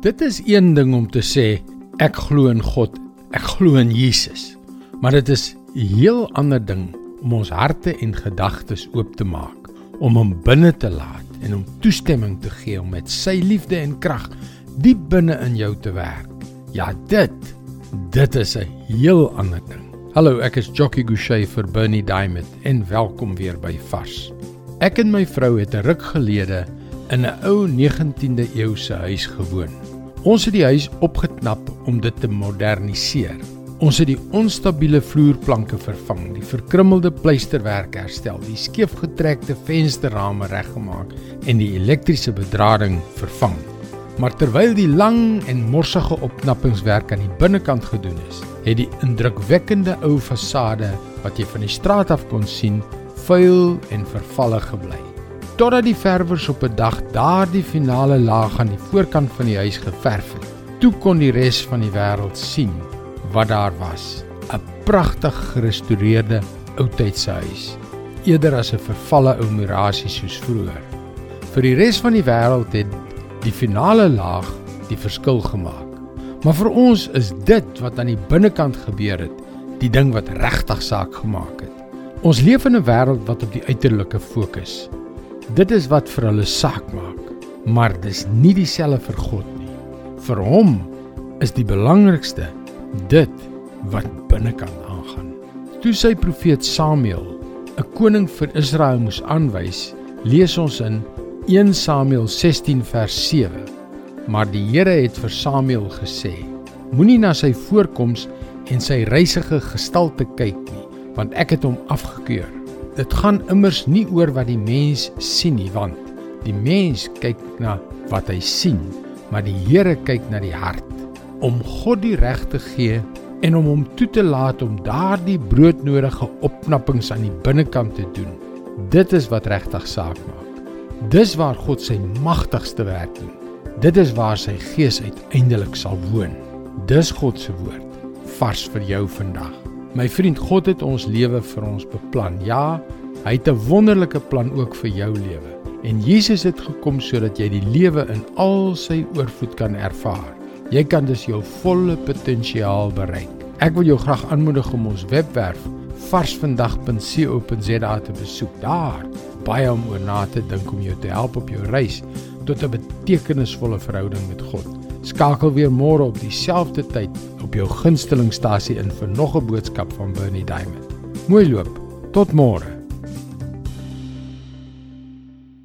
Dit is een ding om te sê ek glo in God, ek glo in Jesus. Maar dit is 'n heel ander ding om ons harte en gedagtes oop te maak, om hom binne te laat en om toestemming te gee om met sy liefde en krag diep binne in jou te werk. Ja, dit dit is 'n heel ander ding. Hallo, ek is Jockey Gouchee vir Bernie Diamond en welkom weer by Vars. Ek en my vrou het 'n ruk gelede in 'n ou 19de eeuse huis gewoon. Ons het die huis opgeknap om dit te moderniseer. Ons het die onstabiele vloerplanke vervang, die verkrummelde pleisterwerk herstel, die skeefgetrekte vensterrame reggemaak en die elektriese bedrading vervang. Maar terwyl die lang en morsige opknappingswerk aan die binnekant gedoen is, het die indrukwekkende ou fasade wat jy van die straat af kon sien, vuil en vervalle gebly totdat die verwers op 'n dag daardie finale laag aan die voorkant van die huis geverf het. Toe kon die res van die wêreld sien wat daar was. 'n Pragtig gerestoreerde oudtydse huis, eerder as 'n vervalle ou murasie soos vroeër. Vir die res van die wêreld het die finale laag die verskil gemaak. Maar vir ons is dit wat aan die binnekant gebeur het, die ding wat regtig saak gemaak het. Ons leef in 'n wêreld wat op die uiterlike fokus. Dit is wat vir hulle saak maak, maar dis nie dieselfde vir God nie. Vir hom is die belangrikste dit wat binnekant aangaan. Toe sy profeet Samuel 'n koning vir Israel moes aanwys, lees ons in 1 Samuel 16 vers 7. Maar die Here het vir Samuel gesê: Moenie na sy voorkoms en sy reisige gestalte kyk nie, want ek het hom afgekeur. Dit gaan immers nie oor wat die mens sien nie, want die mens kyk na wat hy sien, maar die Here kyk na die hart. Om God die reg te gee en om hom toe te laat om daardie broodnodige opknappings aan die binnekant te doen. Dit is wat regtig saak maak. Dis waar God sy magtigste werk doen. Dit is waar sy gees uiteindelik sal woon. Dis God se woord vars vir jou vandag. My vriend, God het ons lewe vir ons beplan. Ja, hy het 'n wonderlike plan ook vir jou lewe. En Jesus het gekom sodat jy die lewe in al sy oorvloed kan ervaar. Jy kan dus jou volle potensiaal bereik. Ek wil jou graag aanmoedig om ons webwerf varsvandag.co.za te besoek. Daar baie om oor na te dink om jou te help op jou reis tot 'n betekenisvolle verhouding met God. Skakel weer môre op dieselfde tyd op jou gunstelingstasie in vir nog 'n boodskap van Bernie Diamond. Mooi loop. Tot môre.